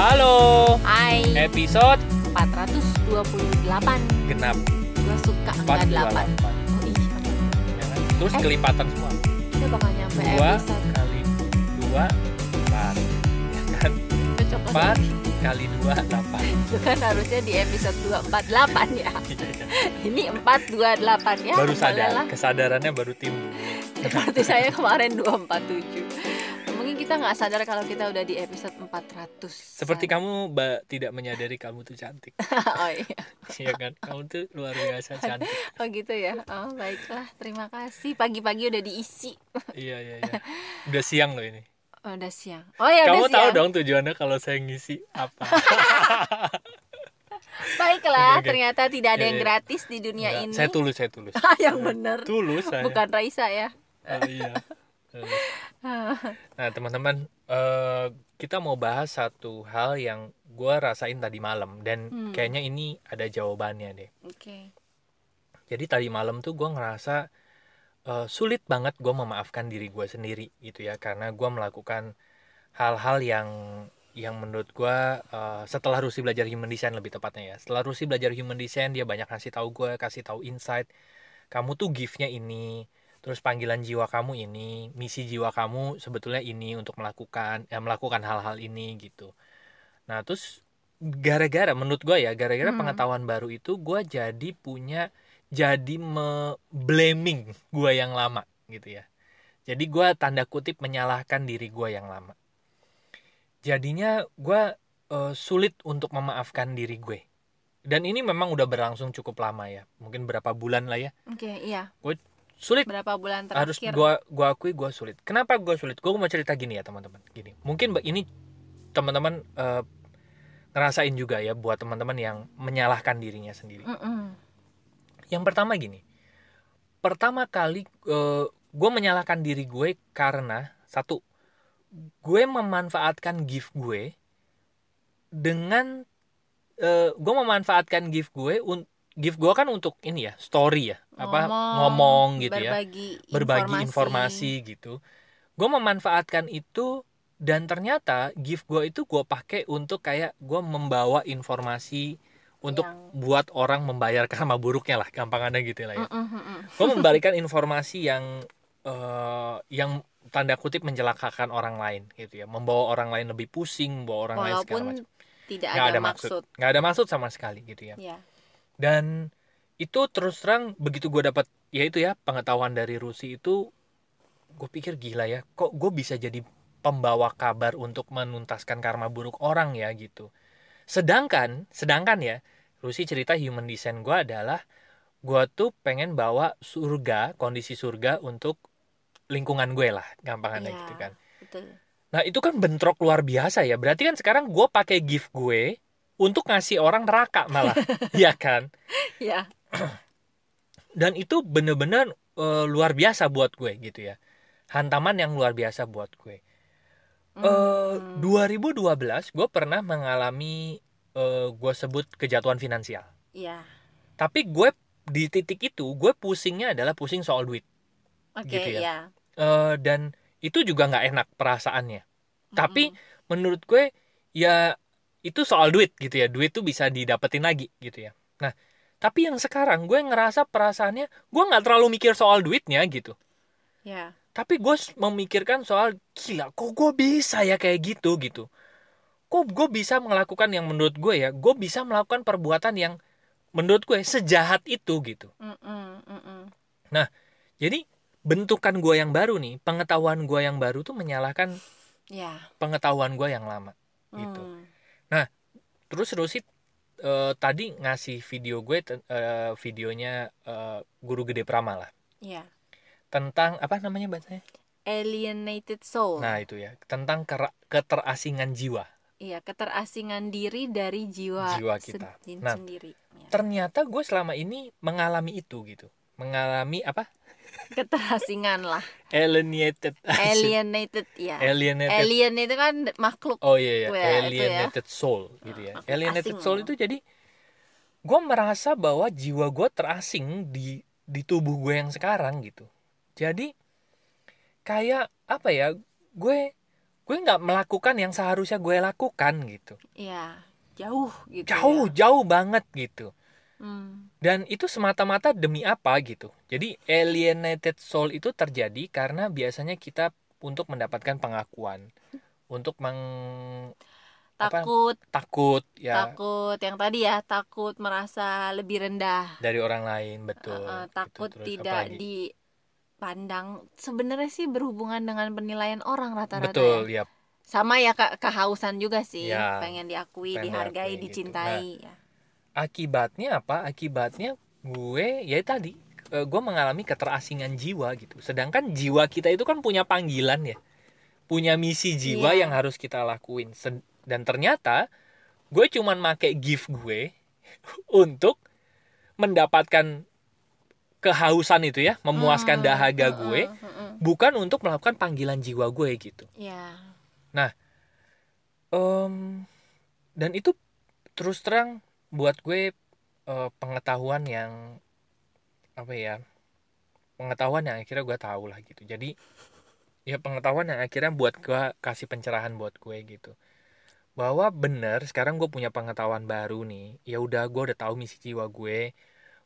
Halo, Hai, episode? 428 genap. Gue suka angka 8 428 Oh iya, ya kan? Terus Eh. kelipatan semua. Kita bakal nyampe 2 episode. kali 2, 4 Ya kan? Cocok 4 kali 2, 8 Itu kan harusnya di episode 248 ya. Ini 428 ya Baru sadar, kesadarannya baru timbul. Seperti saya kemarin 247 Mungkin kita nggak sadar kalau kita udah di episode 400 Seperti kamu ba- tidak menyadari kamu tuh cantik. Oh iya. Iya kan? Kamu tuh luar biasa cantik. Oh gitu ya? Oh baiklah. Terima kasih. Pagi-pagi udah diisi. Iya, iya, iya. Udah siang loh ini. Oh, Udah siang. Oh ya Kamu udah tahu siang. dong tujuannya kalau saya ngisi apa? Baiklah oke. Ternyata tidak ada Iya, yang iya. gratis di dunia Enggak, ini. Saya tulus, saya tulus. Yang bener. Tulus saya. Bukan Raisa ya. Oh, iya. Nah teman-teman, eh, kita mau bahas satu hal yang gue rasain tadi malam dan Hmm. kayaknya ini ada jawabannya deh. Oke Jadi tadi malam tuh gue ngerasa eh, sulit banget gue memaafkan diri gue sendiri gitu ya karena gue melakukan hal-hal yang yang menurut gue eh, setelah Rusi belajar human design lebih tepatnya ya setelah Rusi belajar human design dia banyak kasih tahu gue kasih tahu insight kamu tuh giftnya ini terus panggilan jiwa kamu ini misi jiwa kamu sebetulnya ini untuk melakukan ya melakukan hal-hal ini gitu. Nah terus gara-gara menurut gue ya gara-gara Hmm. pengetahuan baru itu gue jadi punya jadi me blaming gue yang lama gitu ya. Jadi gue tanda kutip menyalahkan diri gue yang lama. Jadinya gue eh, sulit untuk memaafkan diri gue. Dan ini memang udah berlangsung cukup lama ya. Mungkin berapa bulan lah ya. Oke iya sulit. Berapa bulan harus terakhir gua gua akui gua sulit. Kenapa gua sulit? Gua mau cerita gini ya teman-teman. Gini. Mungkin ini teman-teman eh, ngerasain juga ya buat teman-teman yang menyalahkan dirinya sendiri. Mm-mm. yang pertama gini. Pertama kali gue menyalahkan diri gue karena satu gue memanfaatkan gift gue dengan gue memanfaatkan gift gue un, gift gue kan untuk ini ya story ya apa ngomong gitu ya berbagi berbagi informasi, gitu. Gue memanfaatkan itu dan ternyata gift gue itu gue pakai untuk kayak gue membawa informasi untuk Yang- buat orang membayar karma buruknya lah, gampangannya gitu lah ya. Gue memberikan informasi yang eh, yang tanda kutip mencelakakan orang lain gitu ya, membawa orang lain lebih pusing, membawa orang lain segala Walaupun macam. tidak Nggak ada, ada maksud. maksud, nggak ada maksud sama sekali gitu ya Ya. Dan itu terus terang begitu gue dapat ya itu ya pengetahuan dari Rusi itu gue pikir gila ya kok gue bisa jadi pembawa kabar untuk menuntaskan karma buruk orang ya gitu sedangkan sedangkan ya Rusi cerita human design gue adalah gue tuh pengen bawa surga kondisi surga untuk lingkungan gue lah gampangannya Iya. gitu kan Betul. Nah itu kan bentrok luar biasa ya. Berarti kan sekarang gue pakai gift gue untuk ngasih orang neraka malah, ya kan? Ya. Dan itu bener-bener eh, luar biasa buat gue gitu ya. Hantaman yang luar biasa buat gue. Eh Hmm. 2012 gue pernah mengalami eh, gue sebut kejatuhan finansial. Iya. Tapi gue di titik itu gue pusingnya adalah pusing soal duit. Oke, Gitu ya. ya. Eh, dan itu juga nggak enak perasaannya. Tapi Mm-mm. menurut gue ya itu soal duit gitu ya duit tuh bisa didapetin lagi gitu ya nah tapi yang sekarang gue ngerasa perasaannya gue nggak terlalu mikir soal duitnya gitu ya. tapi gue memikirkan soal gila kok gue bisa ya kayak gitu gitu kok gue bisa melakukan yang menurut gue ya gue bisa melakukan perbuatan yang menurut gue sejahat itu gitu Mm-mm, mm-mm. jadi bentukan gue yang baru nih pengetahuan gue yang baru tuh menyalahkan Ya. pengetahuan gue yang lama Gitu. Mm. Terus Rusi eh, tadi ngasih video gue eh, videonya eh, guru gede Prama lah Ya. tentang apa namanya bahasanya Alienated soul. nah itu ya tentang keterasingan jiwa Iya, keterasingan diri dari jiwa, Jiwa kita. sen- Nah, sendiri. Ya. ternyata gue selama ini mengalami itu gitu mengalami apa Keterasingan lah. alienated Alienated ya. alienated Alien itu kan makhluk. oh iya ya itu ya. alienated soul gitu ya alienated asing. soul itu jadi gue merasa bahwa jiwa gue terasing di di tubuh gue yang sekarang gitu jadi kayak apa ya gue gue nggak melakukan yang seharusnya gue lakukan gitu Iya, jauh gitu. jauh ya. jauh banget gitu Hmm. dan itu semata-mata demi apa gitu jadi alienated soul itu terjadi karena biasanya kita untuk mendapatkan pengakuan untuk meng apa, Takut, takut ya takut yang tadi ya, takut merasa lebih rendah. dari orang lain betul Uh, uh, gitu. takut Terus apa tidak lagi? dipandang. Sebenarnya sih berhubungan dengan penilaian orang rata-rata betul ya. ya Sama ya ke kehausan juga sih, Ya, pengen diakui, pengen dihargai, diakui gitu. dicintai. ya. Akibatnya apa? Akibatnya gue ya tadi gue mengalami keterasingan jiwa gitu. Sedangkan jiwa kita itu kan punya panggilan ya. Punya misi jiwa Iya. yang harus kita lakuin. Dan ternyata gue cuman make gift gue untuk mendapatkan kehausan itu ya memuaskan Hmm, dahaga mm-mm, gue mm-mm. bukan untuk melakukan panggilan jiwa gue gitu. Ya, Em, dan itu terus terang buat gue eh, pengetahuan yang apa ya pengetahuan yang akhirnya gue tahu lah gitu. Jadi ya pengetahuan yang akhirnya buat gue kasih pencerahan buat gue gitu. Bahwa bener sekarang gue punya pengetahuan baru nih ya udah gue udah tahu misi jiwa gue.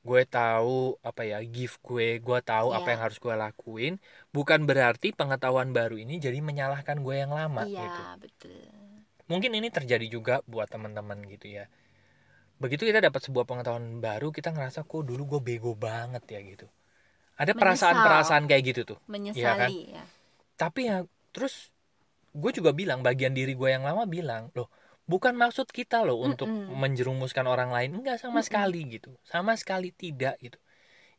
Gue tahu apa ya gift gue gue tahu apa Iya. yang harus gue lakuin. Bukan berarti pengetahuan baru ini jadi menyalahkan gue yang lama iya gitu. betul. mungkin ini terjadi juga buat teman-teman gitu ya begitu kita dapat sebuah pengetahuan baru kita ngerasa kok dulu gue bego banget ya gitu ada perasaan-perasaan kayak gitu tuh Menyesali ya. tapi ya terus gue juga bilang bagian diri gue yang lama bilang loh bukan maksud kita loh untuk Mm-mm. menjerumuskan orang lain enggak sama Mm-mm. sekali gitu sama sekali tidak gitu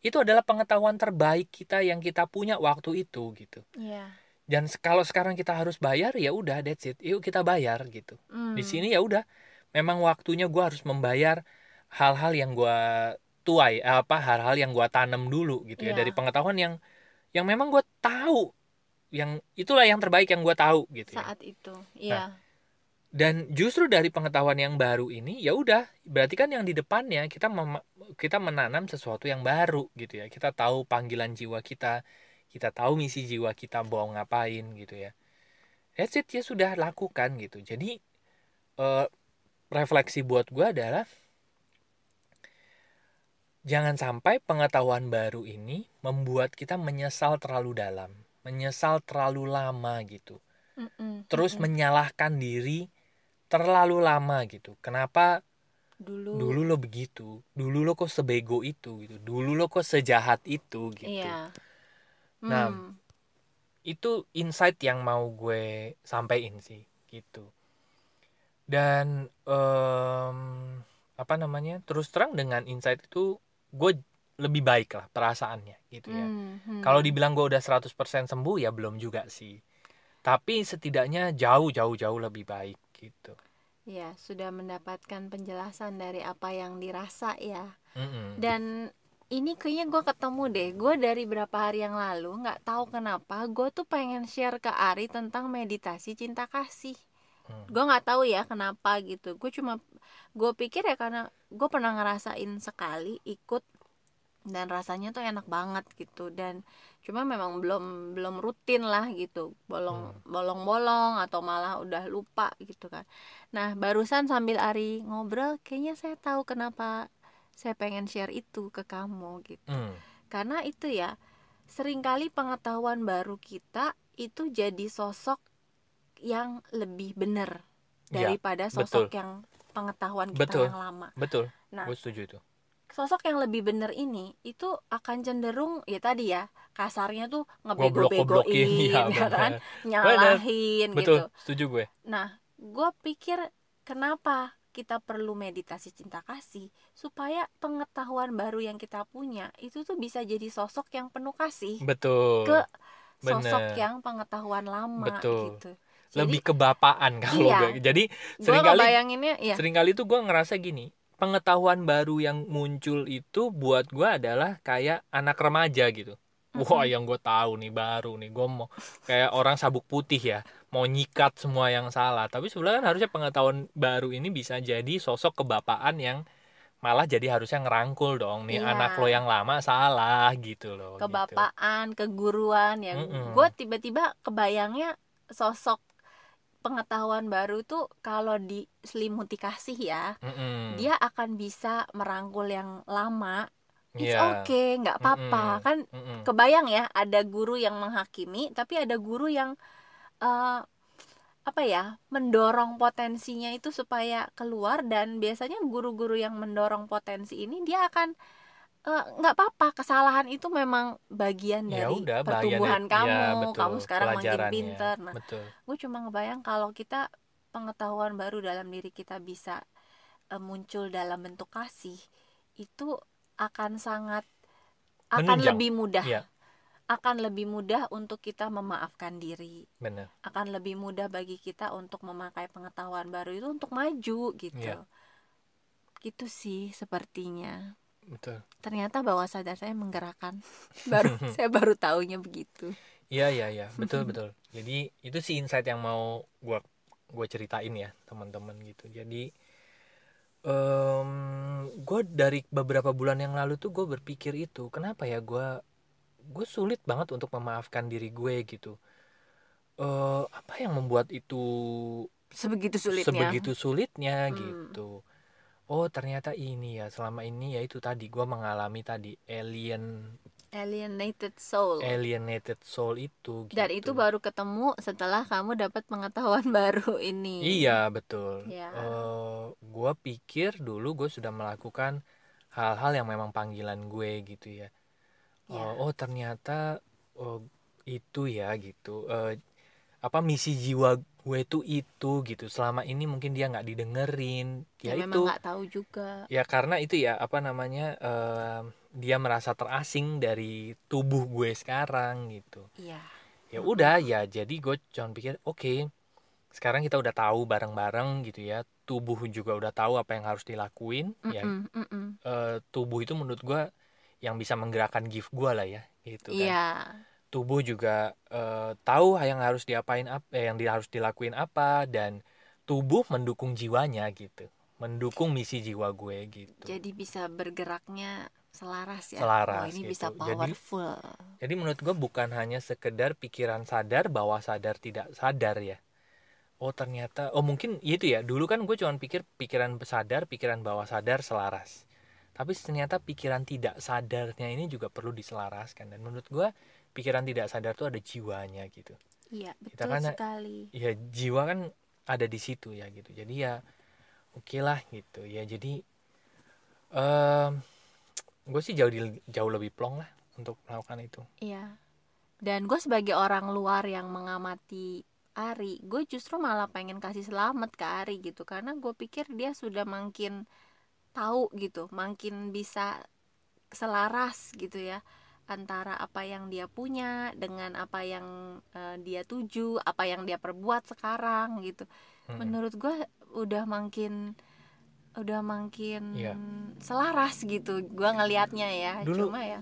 itu adalah pengetahuan terbaik kita yang kita punya waktu itu gitu Iya. dan kalau sekarang kita harus bayar ya udah that's it yuk kita bayar gitu Hmm. di sini ya udah memang waktunya gue harus membayar hal-hal yang gue tuai eh, apa hal-hal yang gue tanam dulu gitu ya Iya. dari pengetahuan yang yang memang gue tahu yang itulah yang terbaik yang gue tahu gitu ya. saat itu. Iya. dan justru dari pengetahuan yang baru ini ya udah berarti kan yang di depannya kita mem- kita menanam sesuatu yang baru gitu ya kita tahu panggilan jiwa kita kita tahu misi jiwa kita mau ngapain gitu ya that's it ya sudah lakukan gitu jadi eh, refleksi buat gue adalah jangan sampai pengetahuan baru ini membuat kita menyesal terlalu dalam menyesal terlalu lama gitu Mm-mm, terus mm-mm. menyalahkan diri terlalu lama gitu. Kenapa dulu. dulu lo begitu? Dulu lo kok sebego itu gitu. Dulu lo kok sejahat itu gitu. Iya. Nah, Hmm. Itu insight yang mau gue sampein sih gitu. Dan em, apa namanya? Terus terang dengan insight itu gue lebih baik lah perasaannya gitu ya. Hmm, hmm. Kalau dibilang gue udah 100% sembuh ya belum juga sih. Tapi setidaknya jauh jauh jauh lebih baik gitu. ya sudah mendapatkan penjelasan dari apa yang dirasa ya. Mm-mm. Dan ini kayaknya gue ketemu deh. Gue dari berapa hari yang lalu nggak tahu kenapa gue tuh pengen share ke Ari tentang meditasi cinta kasih. Hmm. Gue nggak tahu ya kenapa gitu. Gue cuma gue pikir ya karena gue pernah ngerasain sekali ikut dan rasanya tuh enak banget gitu dan cuma memang belum belum rutin lah gitu bolong bolong bolong atau malah udah lupa gitu kan nah barusan sambil Ari ngobrol kayaknya saya tahu kenapa saya pengen share itu ke kamu gitu Hmm. karena itu ya sering kali pengetahuan baru kita itu jadi sosok yang lebih benar Ya, daripada sosok yang pengetahuan kita Betul. yang lama Betul, nah gue setuju itu. sosok yang lebih benar ini itu akan cenderung ya tadi ya kasarnya tuh ngebego-begoin iya, ya kan benar. nyalahin Betul, gitu setuju gue. nah gue pikir kenapa kita perlu meditasi cinta kasih supaya pengetahuan baru yang kita punya itu tuh bisa jadi sosok yang penuh kasih Betul. ke sosok bener. yang pengetahuan lama Betul. gitu Lebih kebapaan kalau Iya. gue. Jadi sering kali ngebayanginnya ya sering kali tuh gue ngerasa gini, pengetahuan baru yang muncul itu buat gue adalah kayak anak remaja gitu. Wah, yang gue tahu nih baru nih, gue mau kayak orang sabuk putih ya, mau nyikat semua yang salah. Tapi sebenarnya kan harusnya pengetahuan baru ini bisa jadi sosok kebapaan yang malah jadi harusnya ngerangkul dong nih Iya. anak lo yang lama salah gitu loh. gitu. kebapaan keguruan yang Mm-mm. gue tiba-tiba kebayangnya sosok pengetahuan baru tuh kalau diselimuti kasih ya Mm-mm. dia akan bisa merangkul yang lama it's Iya. okay nggak apa-apa Mm-mm. kan Mm-mm. kebayang ya ada guru yang menghakimi tapi ada guru yang eh, apa ya mendorong potensinya itu supaya keluar dan biasanya guru-guru yang mendorong potensi ini dia akan eh, nggak apa-apa kesalahan itu memang bagian ya dari udah pertumbuhan bagian kamu. ya, betul, kamu sekarang makin pinter. Nah betul. gue cuma ngebayang kalau kita pengetahuan baru dalam diri kita bisa eh, muncul dalam bentuk kasih itu akan sangat akan Menunjang. lebih mudah. Iya. akan lebih mudah untuk kita memaafkan diri. Benar. Akan lebih mudah bagi kita untuk memakai pengetahuan baru itu untuk maju gitu. Iya. gitu sih sepertinya betul ternyata bawah sadar saya menggerakkan baru saya baru taunya begitu Iya iya iya betul betul. Jadi itu sih insight yang mau gua gua ceritain ya teman-teman gitu. Jadi em gue dari beberapa bulan yang lalu tuh gue berpikir itu kenapa ya gue gue sulit banget untuk memaafkan diri gue gitu. eh apa yang membuat itu sebegitu sulitnya sebegitu sulitnya Hmm. gitu. Oh ternyata ini ya selama ini ya itu tadi gue mengalami tadi alien alienated soul alienated soul itu gitu. dan itu baru ketemu setelah kamu dapat pengetahuan baru ini Iya betul. Ya. Eh, gua pikir dulu gue sudah melakukan hal-hal yang memang panggilan gue gitu ya. Ya. oh ternyata oh, itu ya gitu. Eh, apa misi jiwa gue tuh itu gitu. Selama ini mungkin dia nggak didengerin. Ya, ya, itu. memang nggak tahu juga Ya karena itu ya apa namanya. eh, dia merasa terasing dari tubuh gue sekarang gitu iya ya Mm-mm. udah ya jadi gue cuma pikir oke sekarang kita udah tahu bareng-bareng gitu ya tubuh juga udah tahu apa yang harus dilakuin ya Mm-mm, mm-mm. eh, tubuh itu menurut gue yang bisa menggerakkan gift gue lah ya gitu kan iya tubuh juga eh, tahu yang harus diapain apa eh, yang di- harus dilakuin apa dan tubuh mendukung jiwanya gitu mendukung misi jiwa gue gitu jadi bisa bergeraknya selaras ya Selaras oh ini gitu. bisa Jadi- powerful Jadi menurut gue bukan hanya sekedar pikiran sadar bahwa sadar tidak sadar ya. Oh ternyata, oh mungkin itu ya. Dulu kan gue cuma pikir pikiran sadar, pikiran bawah sadar selaras. Tapi ternyata pikiran tidak sadarnya ini juga perlu diselaraskan. Dan menurut gue pikiran tidak sadar tuh ada jiwanya gitu. iya Kita betul kan- sekali Ya jiwa kan ada di situ ya gitu. Jadi ya oke lah gitu. Ya jadi em gue sih jauh di- jauh lebih plong lah untuk melakukan itu. iya dan gue sebagai orang luar yang mengamati Ari gue justru malah pengen kasih selamat ke Ari gitu karena gue pikir dia sudah makin tahu gitu makin bisa selaras gitu ya antara apa yang dia punya dengan apa yang eh, dia tuju apa yang dia perbuat sekarang gitu. Mm-mm. menurut gue udah makin udah makin Iya. selaras gitu gue ngelihatnya ya. Dulu- cuma ya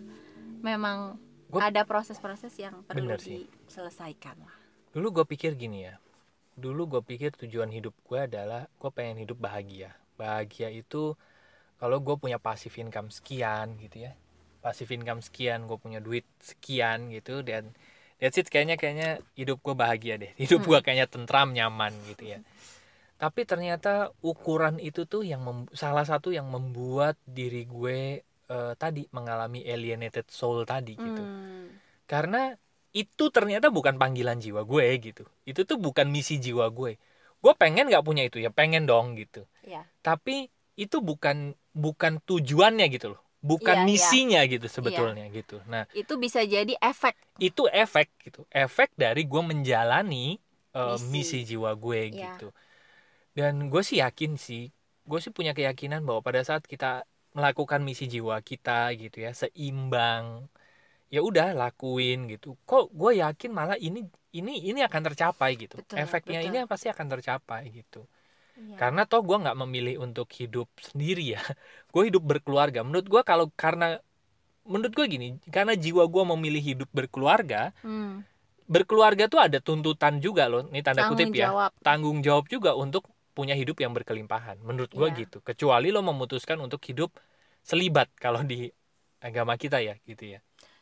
memang Gua- ada proses-proses yang perlu diselesaikan lah. Dulu gue pikir gini ya dulu gue pikir tujuan hidup gue adalah gue pengen hidup bahagia. Bahagia itu kalau gue punya passive income sekian gitu ya passive income sekian gue punya duit sekian gitu dan that's it kayaknya kayaknya hidup gue bahagia deh. Hidup gue kayaknya tentram nyaman gitu ya. Tapi ternyata ukuran itu tuh yang mem- salah satu yang membuat diri gue eh, tadi mengalami alienated soul tadi gitu. Hmm, karena itu ternyata bukan panggilan jiwa gue gitu. Itu tuh bukan misi jiwa gue. Gue pengen nggak punya itu ya pengen dong gitu. Ya tapi itu bukan bukan tujuannya gitu loh bukan Iya, iya. misinya gitu sebetulnya gitu nah itu bisa jadi efek itu efek gitu efek dari gue menjalani uh, Misi. misi. jiwa gue Iya. gitu dan gue sih yakin sih gue sih punya keyakinan bahwa pada saat kita melakukan misi jiwa kita gitu ya seimbang ya udah lakuin gitu kok gue yakin malah ini ini ini akan tercapai gitu Betul, efeknya betul. ini pasti akan tercapai gitu Iya. karena toh gue nggak memilih untuk hidup sendiri ya. Gue hidup berkeluarga. Menurut gue kalau karena menurut gue gini karena jiwa gue memilih hidup berkeluarga Hmm, berkeluarga tuh ada tuntutan juga loh. Ini tanda tanggung kutip ya. jawab. Tanggung jawab juga untuk punya hidup yang berkelimpahan. Menurut gue Iya. gitu. Kecuali lo memutuskan untuk hidup selibat kalau di agama kita ya gitu ya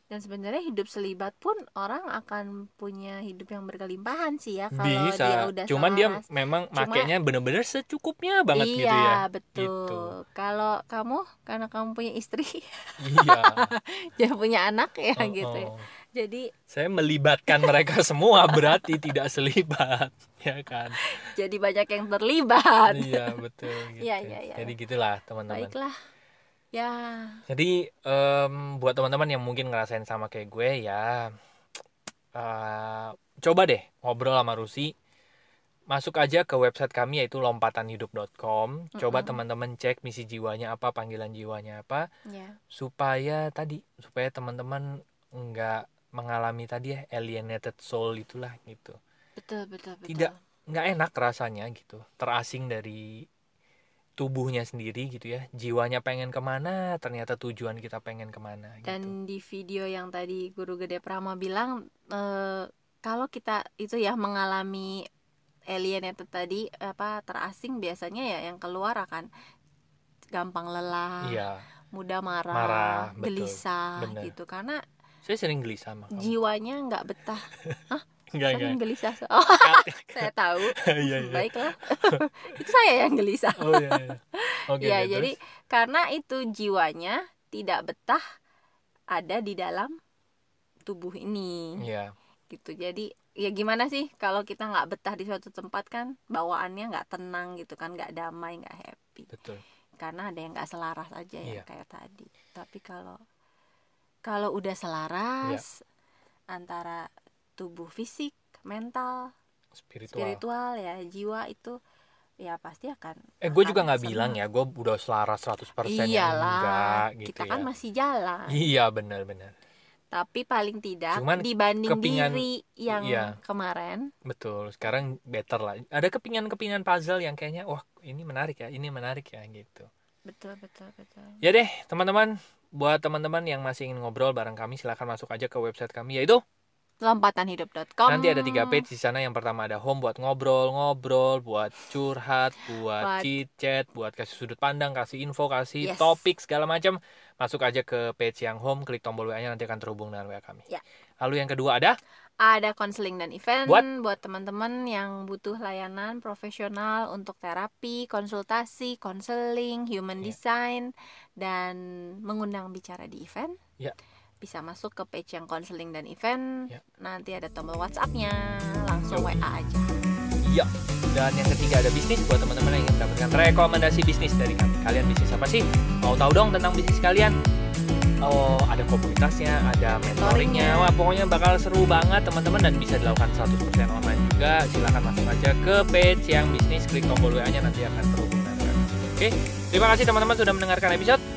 dan sebenarnya hidup selibat pun orang akan punya hidup yang berkelimpahan sih ya kalau bisa dia udah cuman dia memang Cuma- makainya bener-bener secukupnya banget iya gitu ya betul Gitu. kalau kamu karena kamu punya istri iya dia punya anak ya Oh, gitu ya. oh. jadi saya melibatkan mereka semua berarti tidak selibat ya kan jadi banyak yang terlibat iya betul gitu. Iya, iya, iya. jadi gitulah teman-teman baiklah ya Jadi em, buat teman-teman yang mungkin ngerasain sama kayak gue ya eh, coba deh ngobrol sama Rusi. Masuk aja ke website kami yaitu lompatanhidup.com. Coba teman-teman cek misi jiwanya apa, panggilan jiwanya apa ya supaya tadi supaya teman-teman nggak mengalami tadi ya alienated soul itulah gitu. betul betul betul Tidak. Nggak enak rasanya gitu. Terasing dari tubuhnya sendiri gitu ya. Jiwanya pengen ke mana, ternyata tujuan kita pengen ke mana gitu. dan di video yang tadi guru gede Prama bilang eh, kalau kita itu ya mengalami alienated tadi apa terasing biasanya ya yang keluar akan gampang lelah Iya, mudah marah, Marah, betul. gelisah Bener. gitu karena saya sering gelisah sama kamu. jiwanya nggak betah Enggak, enggak. gelisah oh saya tahu Iya, iya. baiklah itu saya yang gelisah Oh iya, iya. Oke, ya jadi terus? karena itu jiwanya tidak betah ada di dalam tubuh ini Iya, gitu jadi ya gimana sih kalau kita nggak betah di suatu tempat kan bawaannya nggak tenang gitu kan nggak damai nggak happy betul. karena ada yang nggak selaras aja ya kayak tadi tapi kalau kalau udah selaras Iya. antara tubuh fisik mental Spiritual. spiritual ya jiwa itu ya pasti akan Eh, gue juga nggak bilang ya, gue udah selaras 100% ya iyalah enggak gitu kita kan ya. masih jalan Iya, benar-benar. tapi paling tidak Cuman dibanding kepingan- diri yang iya. kemarin Betul. Sekarang better lah. Ada kepingan-kepingan puzzle yang kayaknya wah, ini menarik ya, ini menarik ya gitu. betul betul betul Ya deh, teman-teman, buat teman-teman yang masih ingin ngobrol bareng kami silahkan masuk aja ke website kami yaitu lompatanhidup.com Nanti ada tiga page di sana. Yang pertama ada home buat ngobrol-ngobrol, buat curhat, buat Buat- chat, buat kasih sudut pandang, kasih info, kasih Yes. topik segala macam. Masuk aja ke page yang home, klik tombol WA-nya nanti akan terhubung dengan WA kami. Ya. Lalu yang kedua ada ada konseling dan event Buat? buat teman-teman yang butuh layanan profesional untuk terapi, konsultasi, konseling, human Ya. design dan mengundang bicara di event. Ya. Bisa masuk ke page yang konseling dan event. Ya. Nanti ada tombol WhatsApp-nya, langsung Yo. WA aja. Iya. Dan yang ketiga ada bisnis buat teman-teman yang ingin mendapatkan rekomendasi bisnis dari kami. Kalian bisnis apa sih? Mau tahu dong tentang bisnis kalian? Oh, ada komunitasnya, ada mentoringnya. Wah, pokoknya bakal seru banget teman-teman dan bisa dilakukan 100% online juga. Silahkan masuk aja ke page yang bisnis, klik tombol WA-nya nanti akan terhubung dengan kami. Oke, terima kasih teman-teman sudah mendengarkan episode.